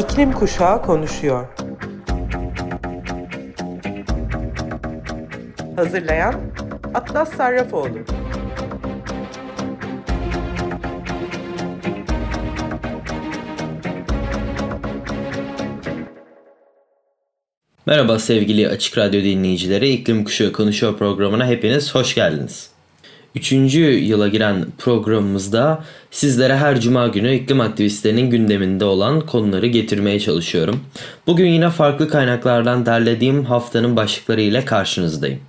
İklim Kuşağı konuşuyor. Hazırlayan Atlas Sarrafoğlu. Merhaba sevgili Açık Radyo dinleyicileri. İklim Kuşağı Konuşuyor programına hepiniz hoş geldiniz. Üçüncü yıla giren programımızda sizlere her cuma günü iklim aktivistlerinin gündeminde olan konuları getirmeye çalışıyorum. Bugün yine farklı kaynaklardan derlediğim haftanın başlıkları ile karşınızdayım.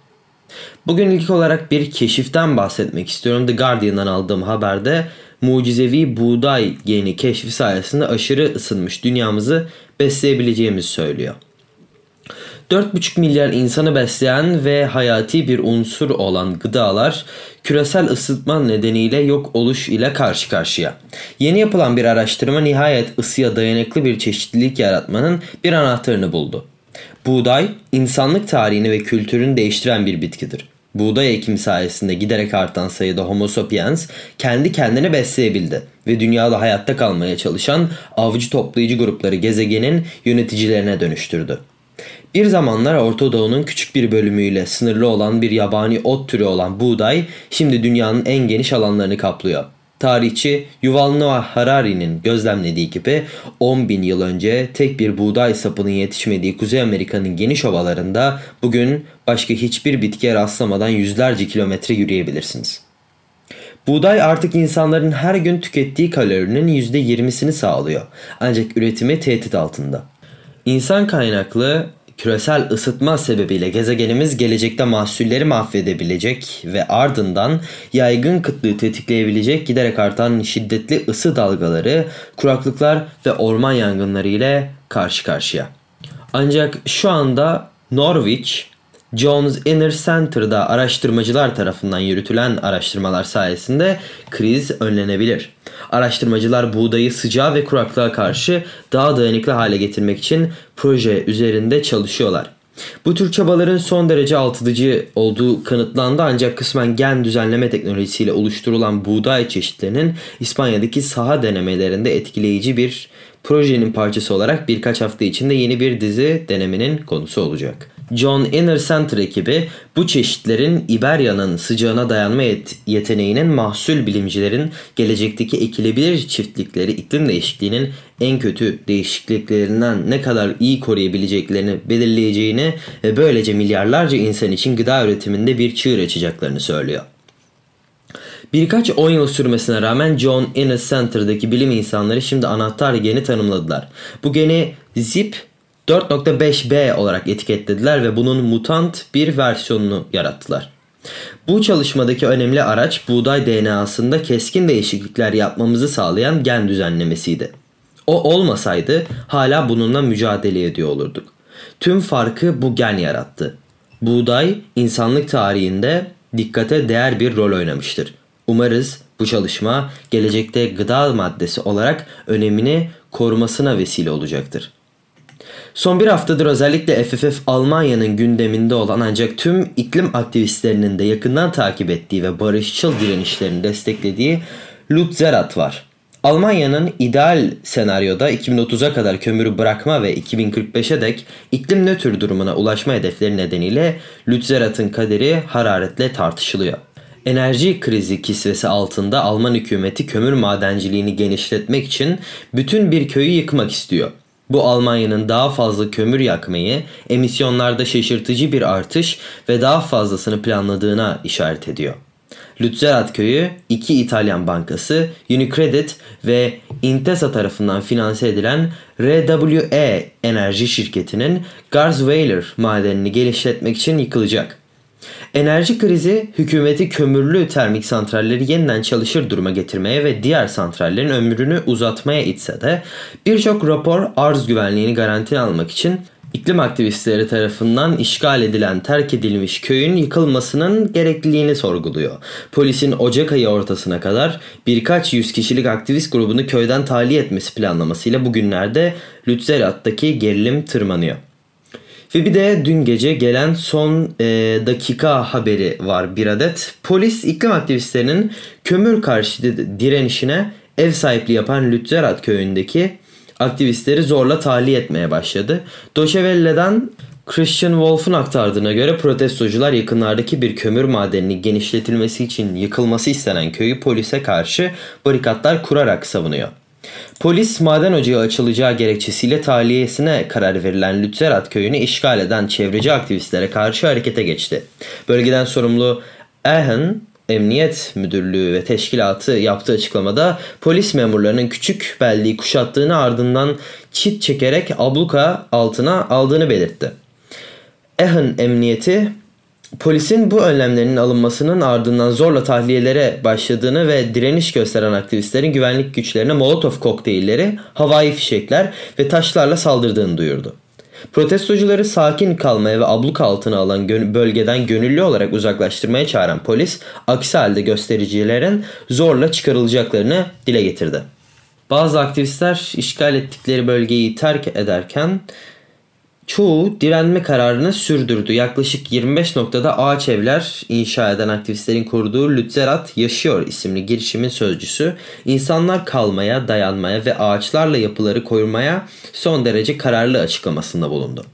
Bugün ilk olarak bir keşiften bahsetmek istiyorum. The Guardian'dan aldığım haberde mucizevi buğday geni keşfi sayesinde aşırı ısınmış dünyamızı besleyebileceğimizi söylüyor. 4,5 milyar insanı besleyen ve hayati bir unsur olan gıdalar küresel ısıtma nedeniyle yok oluş ile karşı karşıya. Yeni yapılan bir araştırma nihayet ısıya dayanıklı bir çeşitlilik yaratmanın bir anahtarını buldu. Buğday, insanlık tarihini ve kültürünü değiştiren bir bitkidir. Buğday ekimi sayesinde giderek artan sayıda Homo sapiens kendi kendini besleyebildi ve dünyada hayatta kalmaya çalışan avcı toplayıcı grupları gezegenin yöneticilerine dönüştürdü. Bir zamanlar Orta Doğu'nun küçük bir bölümüyle sınırlı olan bir yabani ot türü olan buğday şimdi dünyanın en geniş alanlarını kaplıyor. Tarihçi Yuval Noah Harari'nin gözlemlediği gibi 10 bin yıl önce tek bir buğday sapının yetişmediği Kuzey Amerika'nın geniş ovalarında bugün başka hiçbir bitkiye rastlamadan yüzlerce kilometre yürüyebilirsiniz. Buğday artık insanların her gün tükettiği kalorinin %20'sini sağlıyor. Ancak üretimi tehdit altında. İnsan kaynaklı küresel ısıtma sebebiyle gezegenimiz gelecekte mahsulleri mahvedebilecek ve ardından yaygın kıtlığı tetikleyebilecek giderek artan şiddetli ısı dalgaları, kuraklıklar ve orman yangınları ile karşı karşıya. Ancak şu anda Norwich, Jones Inner Center'da araştırmacılar tarafından yürütülen araştırmalar sayesinde kriz önlenebilir. Araştırmacılar buğdayı sıcağa ve kuraklığa karşı daha dayanıklı hale getirmek için proje üzerinde çalışıyorlar. Bu tür çabaların son derece altıdıcı olduğu kanıtlandı ancak kısmen gen düzenleme teknolojisiyle oluşturulan buğday çeşitlerinin İspanya'daki saha denemelerinde etkileyici bir projenin parçası olarak birkaç hafta içinde yeni bir dizi denemenin konusu olacak. John Inner Center ekibi bu çeşitlerin İberya'nın sıcağına dayanma yet- yeteneğinin mahsul bilimcilerin gelecekteki ekilebilir çiftlikleri iklim değişikliğinin en kötü değişikliklerinden ne kadar iyi koruyabileceklerini belirleyeceğini ve böylece milyarlarca insan için gıda üretiminde bir çığır açacaklarını söylüyor. Birkaç 10 yıl sürmesine rağmen John Inner Center'daki bilim insanları şimdi anahtar geni tanımladılar. Bu geni ZIP 4.5b olarak etiketlediler ve bunun mutant bir versiyonunu yarattılar. Bu çalışmadaki önemli araç buğday DNA'sında keskin değişiklikler yapmamızı sağlayan gen düzenlemesiydi. O olmasaydı hala bununla mücadele ediyor olurduk. Tüm farkı bu gen yarattı. Buğday insanlık tarihinde dikkate değer bir rol oynamıştır. Umarız bu çalışma gelecekte gıda maddesi olarak önemini korumasına vesile olacaktır. Son bir haftadır özellikle FFF Almanya'nın gündeminde olan ancak tüm iklim aktivistlerinin de yakından takip ettiği ve barışçıl direnişlerini desteklediği Lutzerat var. Almanya'nın ideal senaryoda 2030'a kadar kömürü bırakma ve 2045'e dek iklim nötr durumuna ulaşma hedefleri nedeniyle Lutzerat'ın kaderi hararetle tartışılıyor. Enerji krizi kisvesi altında Alman hükümeti kömür madenciliğini genişletmek için bütün bir köyü yıkmak istiyor. Bu Almanya'nın daha fazla kömür yakmayı, emisyonlarda şaşırtıcı bir artış ve daha fazlasını planladığına işaret ediyor. Lützerat köyü iki İtalyan bankası Unicredit ve Intesa tarafından finanse edilen RWE enerji şirketinin Garzweiler madenini geliştirmek için yıkılacak. Enerji krizi hükümeti kömürlü termik santralleri yeniden çalışır duruma getirmeye ve diğer santrallerin ömrünü uzatmaya itse de birçok rapor arz güvenliğini garanti almak için iklim aktivistleri tarafından işgal edilen terk edilmiş köyün yıkılmasının gerekliliğini sorguluyor. Polisin Ocak ayı ortasına kadar birkaç yüz kişilik aktivist grubunu köyden tahliye etmesi planlamasıyla bugünlerde Lützerat'taki gerilim tırmanıyor. Ve bir de dün gece gelen son e, dakika haberi var bir adet. Polis iklim aktivistlerinin kömür karşıtı direnişine ev sahipliği yapan Lützerat köyündeki aktivistleri zorla tahliye etmeye başladı. Doçevelle'den Christian Wolf'un aktardığına göre protestocular yakınlardaki bir kömür madeninin genişletilmesi için yıkılması istenen köyü polise karşı barikatlar kurarak savunuyor. Polis maden ocağı açılacağı gerekçesiyle tahliyesine karar verilen Lützerat köyünü işgal eden çevreci aktivistlere karşı harekete geçti. Bölgeden sorumlu Aachen Emniyet Müdürlüğü ve teşkilatı yaptığı açıklamada polis memurlarının küçük beldiği kuşattığını ardından çit çekerek abluka altına aldığını belirtti. Aachen Emniyeti Polisin bu önlemlerin alınmasının ardından zorla tahliyelere başladığını ve direniş gösteren aktivistlerin güvenlik güçlerine molotof kokteylleri, havai fişekler ve taşlarla saldırdığını duyurdu. Protestocuları sakin kalmaya ve abluk altına alan bölgeden gönüllü olarak uzaklaştırmaya çağıran polis, aksi halde göstericilerin zorla çıkarılacaklarını dile getirdi. Bazı aktivistler işgal ettikleri bölgeyi terk ederken çoğu direnme kararını sürdürdü. Yaklaşık 25 noktada ağaç evler inşa eden aktivistlerin kurduğu Lützerat Yaşıyor isimli girişimin sözcüsü insanlar kalmaya, dayanmaya ve ağaçlarla yapıları korumaya son derece kararlı açıklamasında bulundu.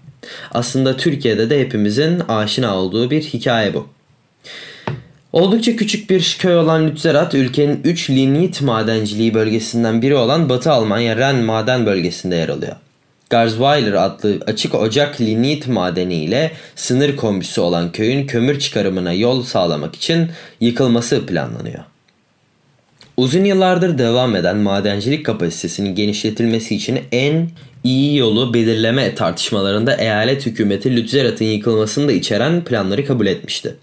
Aslında Türkiye'de de hepimizin aşina olduğu bir hikaye bu. Oldukça küçük bir köy olan Lützerat, ülkenin 3 lignit madenciliği bölgesinden biri olan Batı Almanya Ren maden bölgesinde yer alıyor. Garzweiler adlı açık ocak lignit madeni ile sınır kombisi olan köyün kömür çıkarımına yol sağlamak için yıkılması planlanıyor. Uzun yıllardır devam eden madencilik kapasitesinin genişletilmesi için en iyi yolu belirleme tartışmalarında eyalet hükümeti Lützerat'ın yıkılmasını da içeren planları kabul etmişti.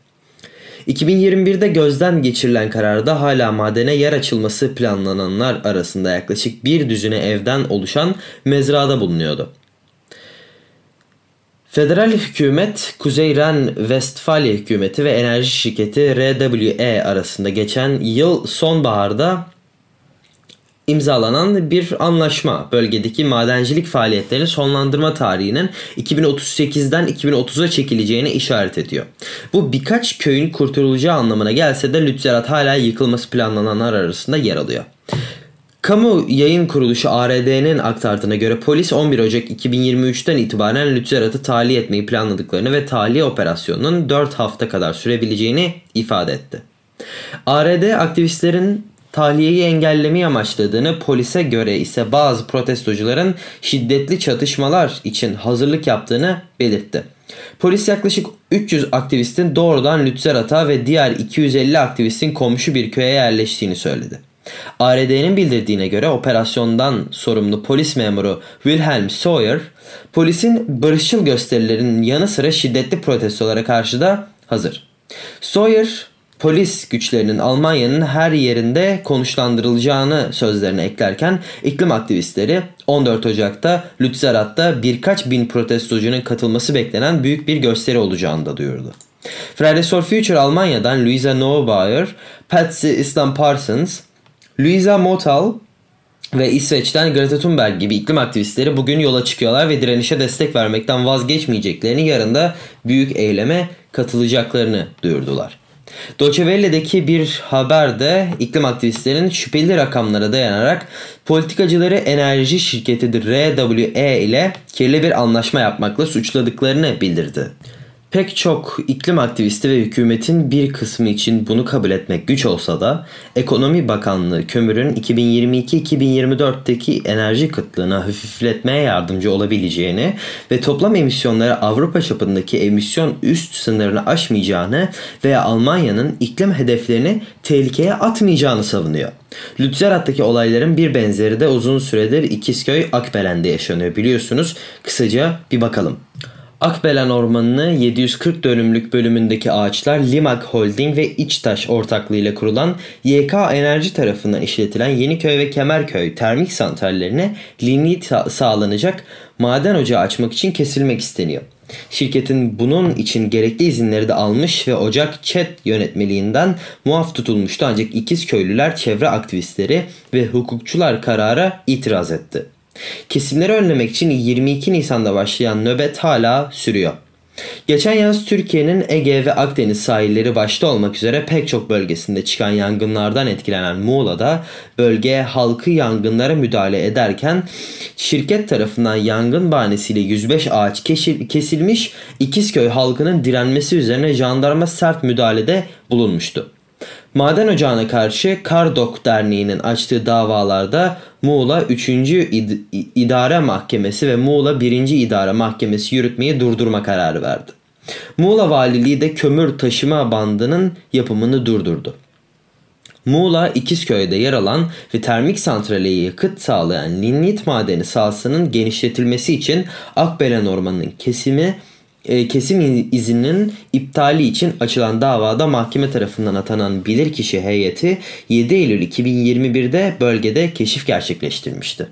2021'de gözden geçirilen kararda hala madene yer açılması planlananlar arasında yaklaşık bir düzine evden oluşan mezrada bulunuyordu. Federal hükümet Kuzey Ren-Vestfalya hükümeti ve enerji şirketi RWE arasında geçen yıl sonbaharda imzalanan bir anlaşma bölgedeki madencilik faaliyetlerini sonlandırma tarihinin 2038'den 2030'a çekileceğine işaret ediyor. Bu birkaç köyün kurtulacağı anlamına gelse de Lützerat hala yıkılması planlananlar arasında yer alıyor. Kamu yayın kuruluşu ARD'nin aktardığına göre polis 11 Ocak 2023'ten itibaren Lützerat'ı tahliye etmeyi planladıklarını ve tahliye operasyonunun 4 hafta kadar sürebileceğini ifade etti. ARD aktivistlerin tahliyeyi engellemeyi amaçladığını polise göre ise bazı protestocuların şiddetli çatışmalar için hazırlık yaptığını belirtti. Polis yaklaşık 300 aktivistin doğrudan Lützerat'a ve diğer 250 aktivistin komşu bir köye yerleştiğini söyledi. ARD'nin bildirdiğine göre operasyondan sorumlu polis memuru Wilhelm Sawyer, polisin barışçıl gösterilerinin yanı sıra şiddetli protestolara karşı da hazır. Sawyer polis güçlerinin Almanya'nın her yerinde konuşlandırılacağını sözlerine eklerken iklim aktivistleri 14 Ocak'ta Lützerath'ta birkaç bin protestocunun katılması beklenen büyük bir gösteri olacağını da duyurdu. Fridays for Future Almanya'dan Luisa Neubauer, Patsy Islam Parsons, Luisa Motal ve İsveç'ten Greta Thunberg gibi iklim aktivistleri bugün yola çıkıyorlar ve direnişe destek vermekten vazgeçmeyeceklerini yarın da büyük eyleme katılacaklarını duyurdular. Deutsche Welle'deki bir haberde iklim aktivistlerinin şüpheli rakamlara dayanarak politikacıları enerji şirketi RWE ile kirli bir anlaşma yapmakla suçladıklarını bildirdi. Pek çok iklim aktivisti ve hükümetin bir kısmı için bunu kabul etmek güç olsa da Ekonomi Bakanlığı kömürün 2022-2024'teki enerji kıtlığına hafifletmeye yardımcı olabileceğini ve toplam emisyonları Avrupa çapındaki emisyon üst sınırını aşmayacağını veya Almanya'nın iklim hedeflerini tehlikeye atmayacağını savunuyor. Lützerat'taki olayların bir benzeri de uzun süredir İkizköy Akbelen'de yaşanıyor biliyorsunuz. Kısaca bir bakalım. Akbelen Ormanı'nı 740 dönümlük bölümündeki ağaçlar Limak Holding ve İçtaş ortaklığıyla kurulan YK Enerji tarafından işletilen Yeniköy ve Kemerköy termik santrallerine lignit sağlanacak maden ocağı açmak için kesilmek isteniyor. Şirketin bunun için gerekli izinleri de almış ve ocak ÇED yönetmeliğinden muaf tutulmuştu ancak ikiz köylüler çevre aktivistleri ve hukukçular karara itiraz etti. Kesimleri önlemek için 22 Nisan'da başlayan nöbet hala sürüyor. Geçen yaz Türkiye'nin Ege ve Akdeniz sahilleri başta olmak üzere pek çok bölgesinde çıkan yangınlardan etkilenen Muğla'da bölgeye halkı yangınlara müdahale ederken şirket tarafından yangın bahanesiyle 105 ağaç kesilmiş İkizköy halkının direnmesi üzerine jandarma sert müdahalede bulunmuştu. Maden ocağına karşı Kardok Derneği'nin açtığı davalarda Muğla 3. İd- İdare Mahkemesi ve Muğla 1. İdare Mahkemesi yürütmeyi durdurma kararı verdi. Muğla Valiliği de kömür taşıma bandının yapımını durdurdu. Muğla İkizköy'de yer alan ve termik santrale yakıt sağlayan lignit madeni sahasının genişletilmesi için Akbelen Ormanı'nın kesimi e, kesim izninin iptali için açılan davada mahkeme tarafından atanan bilirkişi heyeti 7 Eylül 2021'de bölgede keşif gerçekleştirmişti.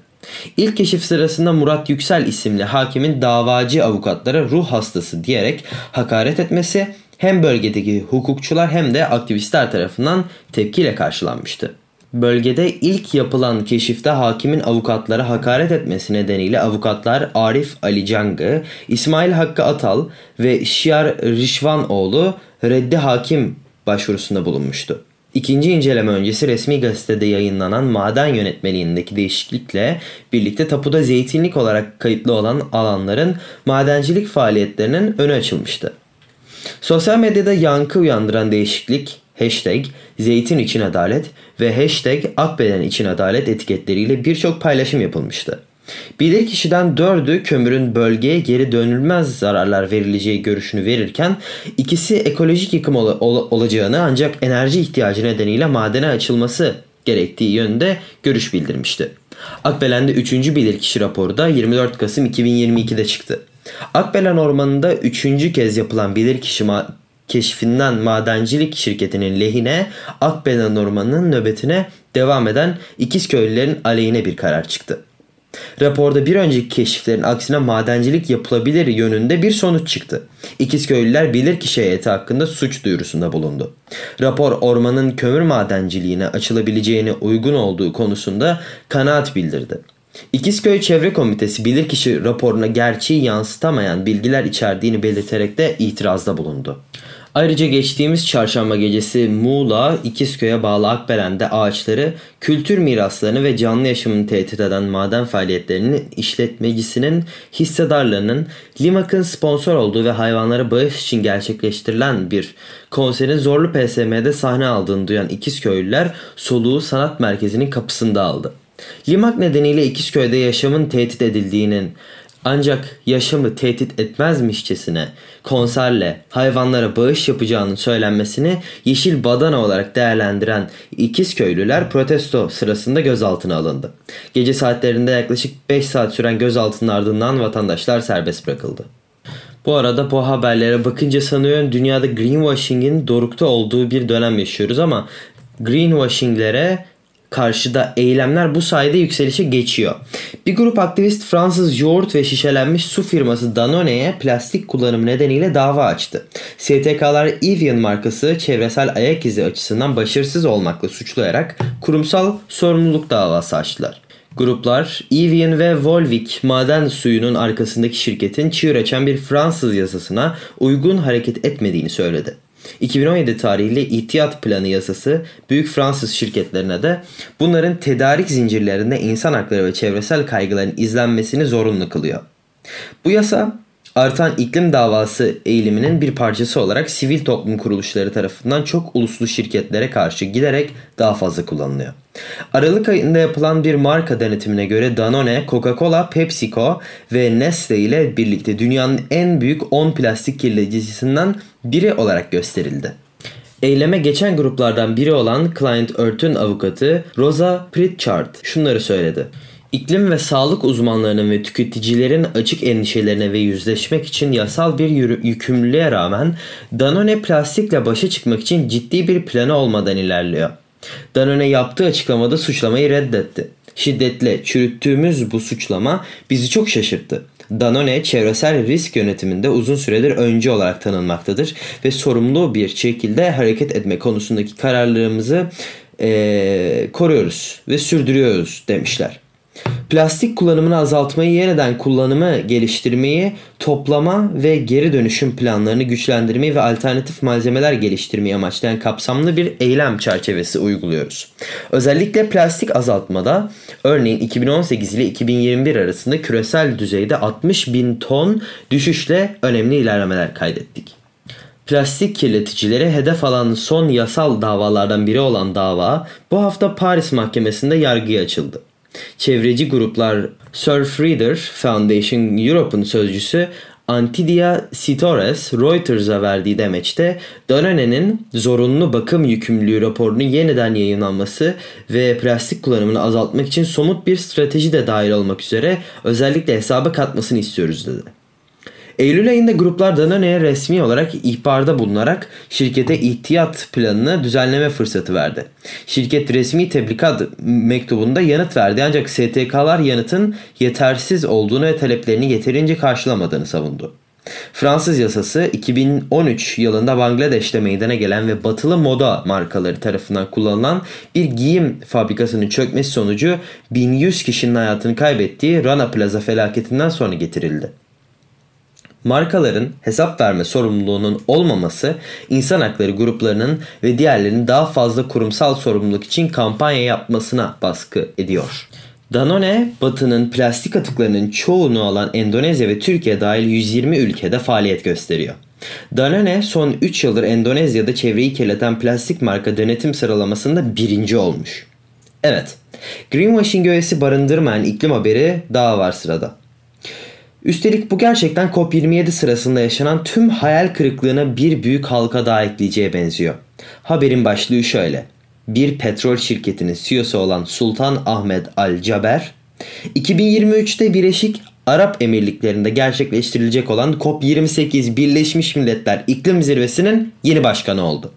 İlk keşif sırasında Murat Yüksel isimli hakimin davacı avukatlara ruh hastası diyerek hakaret etmesi hem bölgedeki hukukçular hem de aktivistler tarafından tepkiyle karşılanmıştı. Bölgede ilk yapılan keşifte hakimin avukatlara hakaret etmesi nedeniyle avukatlar Arif Ali Cangı, İsmail Hakkı Atal ve Şiar Rişvanoğlu reddi hakim başvurusunda bulunmuştu. İkinci inceleme öncesi resmi gazetede yayınlanan maden yönetmeliğindeki değişiklikle birlikte tapuda zeytinlik olarak kayıtlı olan alanların madencilik faaliyetlerinin önü açılmıştı. Sosyal medyada yankı uyandıran değişiklik hashtag zeytin için adalet ve hashtag akbeden için adalet etiketleriyle birçok paylaşım yapılmıştı. Bilir kişiden dördü kömürün bölgeye geri dönülmez zararlar verileceği görüşünü verirken ikisi ekolojik yıkım ol- ol- olacağını ancak enerji ihtiyacı nedeniyle madene açılması gerektiği yönde görüş bildirmişti. Akbelen'de 3. bilirkişi raporu da 24 Kasım 2022'de çıktı. Akbelen Ormanı'nda 3. kez yapılan bilirkişi ma- keşfinden madencilik şirketinin lehine Akbelen Ormanı'nın nöbetine devam eden İkizköylülerin aleyhine bir karar çıktı. Raporda bir önceki keşiflerin aksine madencilik yapılabilir yönünde bir sonuç çıktı. İkizköylüler bilirkişi heyeti hakkında suç duyurusunda bulundu. Rapor ormanın kömür madenciliğine açılabileceğine uygun olduğu konusunda kanaat bildirdi. İkizköy Çevre Komitesi bilirkişi raporuna gerçeği yansıtamayan bilgiler içerdiğini belirterek de itirazda bulundu. Ayrıca geçtiğimiz çarşamba gecesi Muğla, İkizköy'e bağlı Akbelen'de ağaçları, kültür miraslarını ve canlı yaşamını tehdit eden maden faaliyetlerinin işletmecisinin hissedarlarının Limak'ın sponsor olduğu ve hayvanlara bağış için gerçekleştirilen bir konserin Zorlu PSM'de sahne aldığını duyan İkizköylüler soluğu sanat merkezinin kapısında aldı. Limak nedeniyle İkizköy'de yaşamın tehdit edildiğinin ancak yaşamı tehdit etmezmişçesine konserle hayvanlara bağış yapacağının söylenmesini yeşil badana olarak değerlendiren ikiz köylüler protesto sırasında gözaltına alındı. Gece saatlerinde yaklaşık 5 saat süren gözaltının ardından vatandaşlar serbest bırakıldı. Bu arada bu haberlere bakınca sanıyorum dünyada greenwashing'in dorukta olduğu bir dönem yaşıyoruz ama greenwashing'lere karşıda eylemler bu sayede yükselişe geçiyor. Bir grup aktivist Fransız yoğurt ve şişelenmiş su firması Danone'ye plastik kullanımı nedeniyle dava açtı. STK'lar Evian markası çevresel ayak izi açısından başarısız olmakla suçlayarak kurumsal sorumluluk davası açtılar. Gruplar Evian ve Volvic maden suyunun arkasındaki şirketin çığ ürechen bir Fransız yasasına uygun hareket etmediğini söyledi. 2017 tarihli ihtiyat planı yasası büyük Fransız şirketlerine de bunların tedarik zincirlerinde insan hakları ve çevresel kaygıların izlenmesini zorunlu kılıyor. Bu yasa artan iklim davası eğiliminin bir parçası olarak sivil toplum kuruluşları tarafından çok uluslu şirketlere karşı giderek daha fazla kullanılıyor. Aralık ayında yapılan bir marka denetimine göre Danone, Coca-Cola, PepsiCo ve Nestle ile birlikte dünyanın en büyük 10 plastik kirleticisinden biri olarak gösterildi. Eyleme geçen gruplardan biri olan Client Earth'ün avukatı Rosa Pritchard şunları söyledi. İklim ve sağlık uzmanlarının ve tüketicilerin açık endişelerine ve yüzleşmek için yasal bir yükümlülüğe rağmen Danone plastikle başa çıkmak için ciddi bir planı olmadan ilerliyor. Danone yaptığı açıklamada suçlamayı reddetti. Şiddetle çürüttüğümüz bu suçlama bizi çok şaşırttı. Danone çevresel risk yönetiminde uzun süredir önce olarak tanınmaktadır ve sorumlu bir şekilde hareket etme konusundaki kararlarımızı ee, koruyoruz ve sürdürüyoruz demişler. Plastik kullanımını azaltmayı, yeniden kullanımı geliştirmeyi, toplama ve geri dönüşüm planlarını güçlendirmeyi ve alternatif malzemeler geliştirmeyi amaçlayan kapsamlı bir eylem çerçevesi uyguluyoruz. Özellikle plastik azaltmada örneğin 2018 ile 2021 arasında küresel düzeyde 60 bin ton düşüşle önemli ilerlemeler kaydettik. Plastik kirleticileri hedef alan son yasal davalardan biri olan dava bu hafta Paris Mahkemesi'nde yargıya açıldı. Çevreci gruplar Surf Reader Foundation Europe'un sözcüsü Antidia Sitores Reuters'a verdiği demeçte Danone'nin zorunlu bakım yükümlülüğü raporunun yeniden yayınlanması ve plastik kullanımını azaltmak için somut bir strateji de dahil olmak üzere özellikle hesaba katmasını istiyoruz dedi. Eylül ayında gruplar Danone'ye resmi olarak ihbarda bulunarak şirkete ihtiyat planını düzenleme fırsatı verdi. Şirket resmi tebligat mektubunda yanıt verdi ancak STK'lar yanıtın yetersiz olduğunu ve taleplerini yeterince karşılamadığını savundu. Fransız yasası 2013 yılında Bangladeş'te meydana gelen ve batılı moda markaları tarafından kullanılan bir giyim fabrikasının çökmesi sonucu 1100 kişinin hayatını kaybettiği Rana Plaza felaketinden sonra getirildi. Markaların hesap verme sorumluluğunun olmaması insan hakları gruplarının ve diğerlerinin daha fazla kurumsal sorumluluk için kampanya yapmasına baskı ediyor. Danone, Batı'nın plastik atıklarının çoğunu alan Endonezya ve Türkiye dahil 120 ülkede faaliyet gösteriyor. Danone son 3 yıldır Endonezya'da çevreyi kirleten plastik marka denetim sıralamasında birinci olmuş. Evet, greenwashing öğesi barındırmayan iklim haberi daha var sırada. Üstelik bu gerçekten COP27 sırasında yaşanan tüm hayal kırıklığına bir büyük halka daha ekleyeceğe benziyor. Haberin başlığı şöyle. Bir petrol şirketinin CEO'su olan Sultan Ahmet Al Jaber, 2023'te Birleşik Arap Emirlikleri'nde gerçekleştirilecek olan COP28 Birleşmiş Milletler İklim Zirvesi'nin yeni başkanı oldu.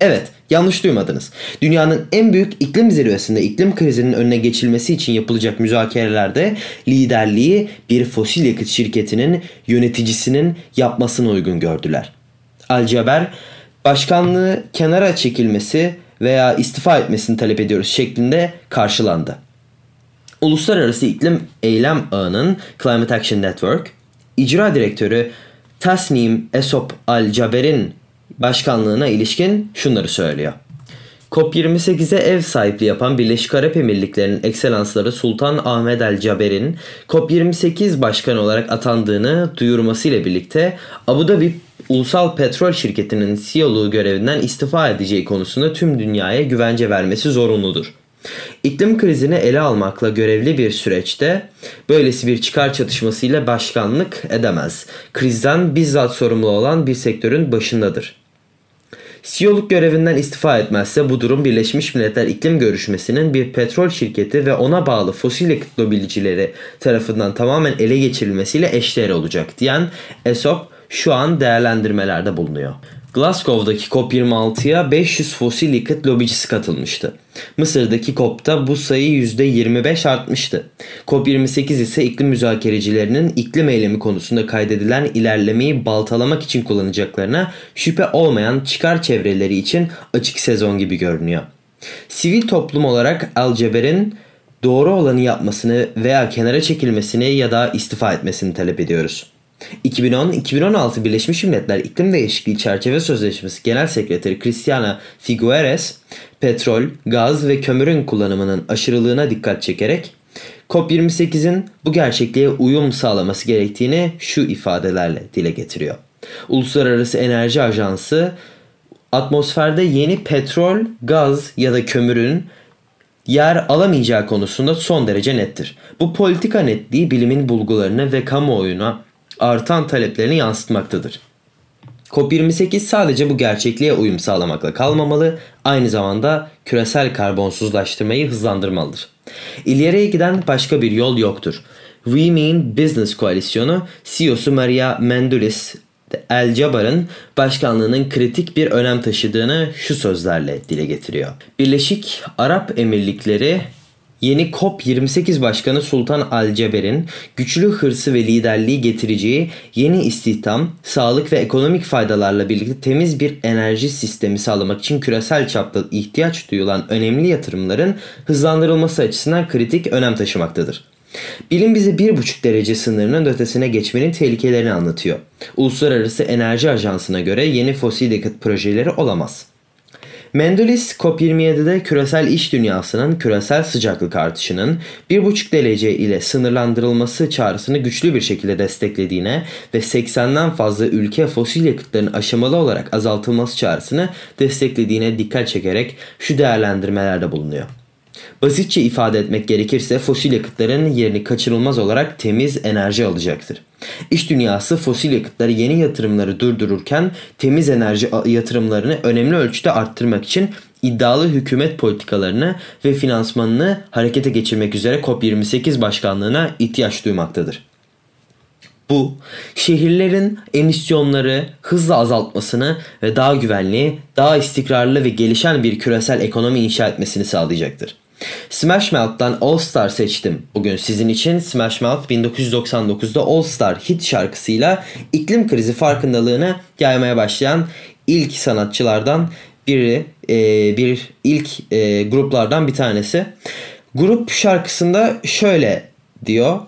Evet, yanlış duymadınız. Dünyanın en büyük iklim zirvesinde iklim krizinin önüne geçilmesi için yapılacak müzakerelerde liderliği bir fosil yakıt şirketinin yöneticisinin yapmasını uygun gördüler. Alcaber, başkanlığı kenara çekilmesi veya istifa etmesini talep ediyoruz şeklinde karşılandı. Uluslararası İklim Eylem Ağı'nın Climate Action Network, icra direktörü Tasnim Esop Al-Jaber'in başkanlığına ilişkin şunları söylüyor. COP28'e ev sahipliği yapan Birleşik Arap Emirlikleri'nin ekselansları Sultan Ahmed El Caber'in COP28 başkanı olarak atandığını duyurmasıyla birlikte Abu Dhabi Ulusal Petrol Şirketi'nin CEO'luğu görevinden istifa edeceği konusunda tüm dünyaya güvence vermesi zorunludur. İklim krizini ele almakla görevli bir süreçte böylesi bir çıkar çatışmasıyla başkanlık edemez. Krizden bizzat sorumlu olan bir sektörün başındadır. CEO'luk görevinden istifa etmezse bu durum Birleşmiş Milletler İklim Görüşmesi'nin bir petrol şirketi ve ona bağlı fosil yakıt lobicileri tarafından tamamen ele geçirilmesiyle eşdeğer olacak diyen ESOP şu an değerlendirmelerde bulunuyor. Glasgow'daki COP26'ya 500 fosil yakıt lobicisi katılmıştı. Mısır'daki COP'ta bu sayı %25 artmıştı. COP28 ise iklim müzakerecilerinin iklim eylemi konusunda kaydedilen ilerlemeyi baltalamak için kullanacaklarına şüphe olmayan çıkar çevreleri için açık sezon gibi görünüyor. Sivil toplum olarak Alceber'in doğru olanı yapmasını veya kenara çekilmesini ya da istifa etmesini talep ediyoruz. 2010-2016 Birleşmiş Milletler İklim Değişikliği Çerçeve Sözleşmesi Genel Sekreteri Cristiana Figueres, petrol, gaz ve kömürün kullanımının aşırılığına dikkat çekerek COP28'in bu gerçekliğe uyum sağlaması gerektiğini şu ifadelerle dile getiriyor. Uluslararası Enerji Ajansı atmosferde yeni petrol, gaz ya da kömürün yer alamayacağı konusunda son derece nettir. Bu politika netliği bilimin bulgularını ve kamuoyuna artan taleplerini yansıtmaktadır. COP28 sadece bu gerçekliğe uyum sağlamakla kalmamalı, aynı zamanda küresel karbonsuzlaştırmayı hızlandırmalıdır. İleriye giden başka bir yol yoktur. We Mean Business koalisyonu CEO'su Maria Mendulis El Jabar'ın başkanlığının kritik bir önem taşıdığını şu sözlerle dile getiriyor. Birleşik Arap Emirlikleri Yeni COP28 Başkanı Sultan Alceber'in güçlü hırsı ve liderliği getireceği yeni istihdam, sağlık ve ekonomik faydalarla birlikte temiz bir enerji sistemi sağlamak için küresel çapta ihtiyaç duyulan önemli yatırımların hızlandırılması açısından kritik önem taşımaktadır. Bilim bize 1,5 derece sınırının ötesine geçmenin tehlikelerini anlatıyor. Uluslararası Enerji Ajansı'na göre yeni fosil yakıt projeleri olamaz. Mendelis COP27'de küresel iş dünyasının küresel sıcaklık artışının 1,5 derece ile sınırlandırılması çağrısını güçlü bir şekilde desteklediğine ve 80'den fazla ülke fosil yakıtların aşamalı olarak azaltılması çağrısını desteklediğine dikkat çekerek şu değerlendirmelerde bulunuyor. Basitçe ifade etmek gerekirse fosil yakıtların yerini kaçırılmaz olarak temiz enerji alacaktır. İş dünyası fosil yakıtları yeni yatırımları durdururken temiz enerji yatırımlarını önemli ölçüde arttırmak için iddialı hükümet politikalarını ve finansmanını harekete geçirmek üzere COP28 başkanlığına ihtiyaç duymaktadır. Bu, şehirlerin emisyonları hızla azaltmasını ve daha güvenli, daha istikrarlı ve gelişen bir küresel ekonomi inşa etmesini sağlayacaktır. Smash Mouth'tan All Star seçtim. Bugün sizin için Smash Mouth 1999'da All Star hit şarkısıyla iklim krizi farkındalığını yaymaya başlayan ilk sanatçılardan biri, e, bir ilk e, gruplardan bir tanesi. Grup şarkısında şöyle diyor.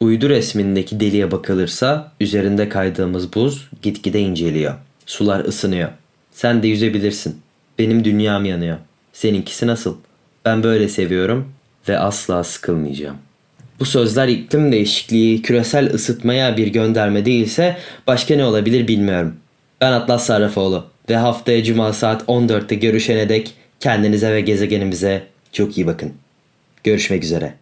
Uydu resmindeki deliğe bakılırsa üzerinde kaydığımız buz gitgide inceliyor. Sular ısınıyor. Sen de yüzebilirsin. Benim dünyam yanıyor. Seninkisi nasıl?'' Ben böyle seviyorum ve asla sıkılmayacağım. Bu sözler iklim değişikliği, küresel ısıtmaya bir gönderme değilse başka ne olabilir bilmiyorum. Ben Atlas Sarrafoğlu ve haftaya cuma saat 14'te görüşene dek kendinize ve gezegenimize çok iyi bakın. Görüşmek üzere.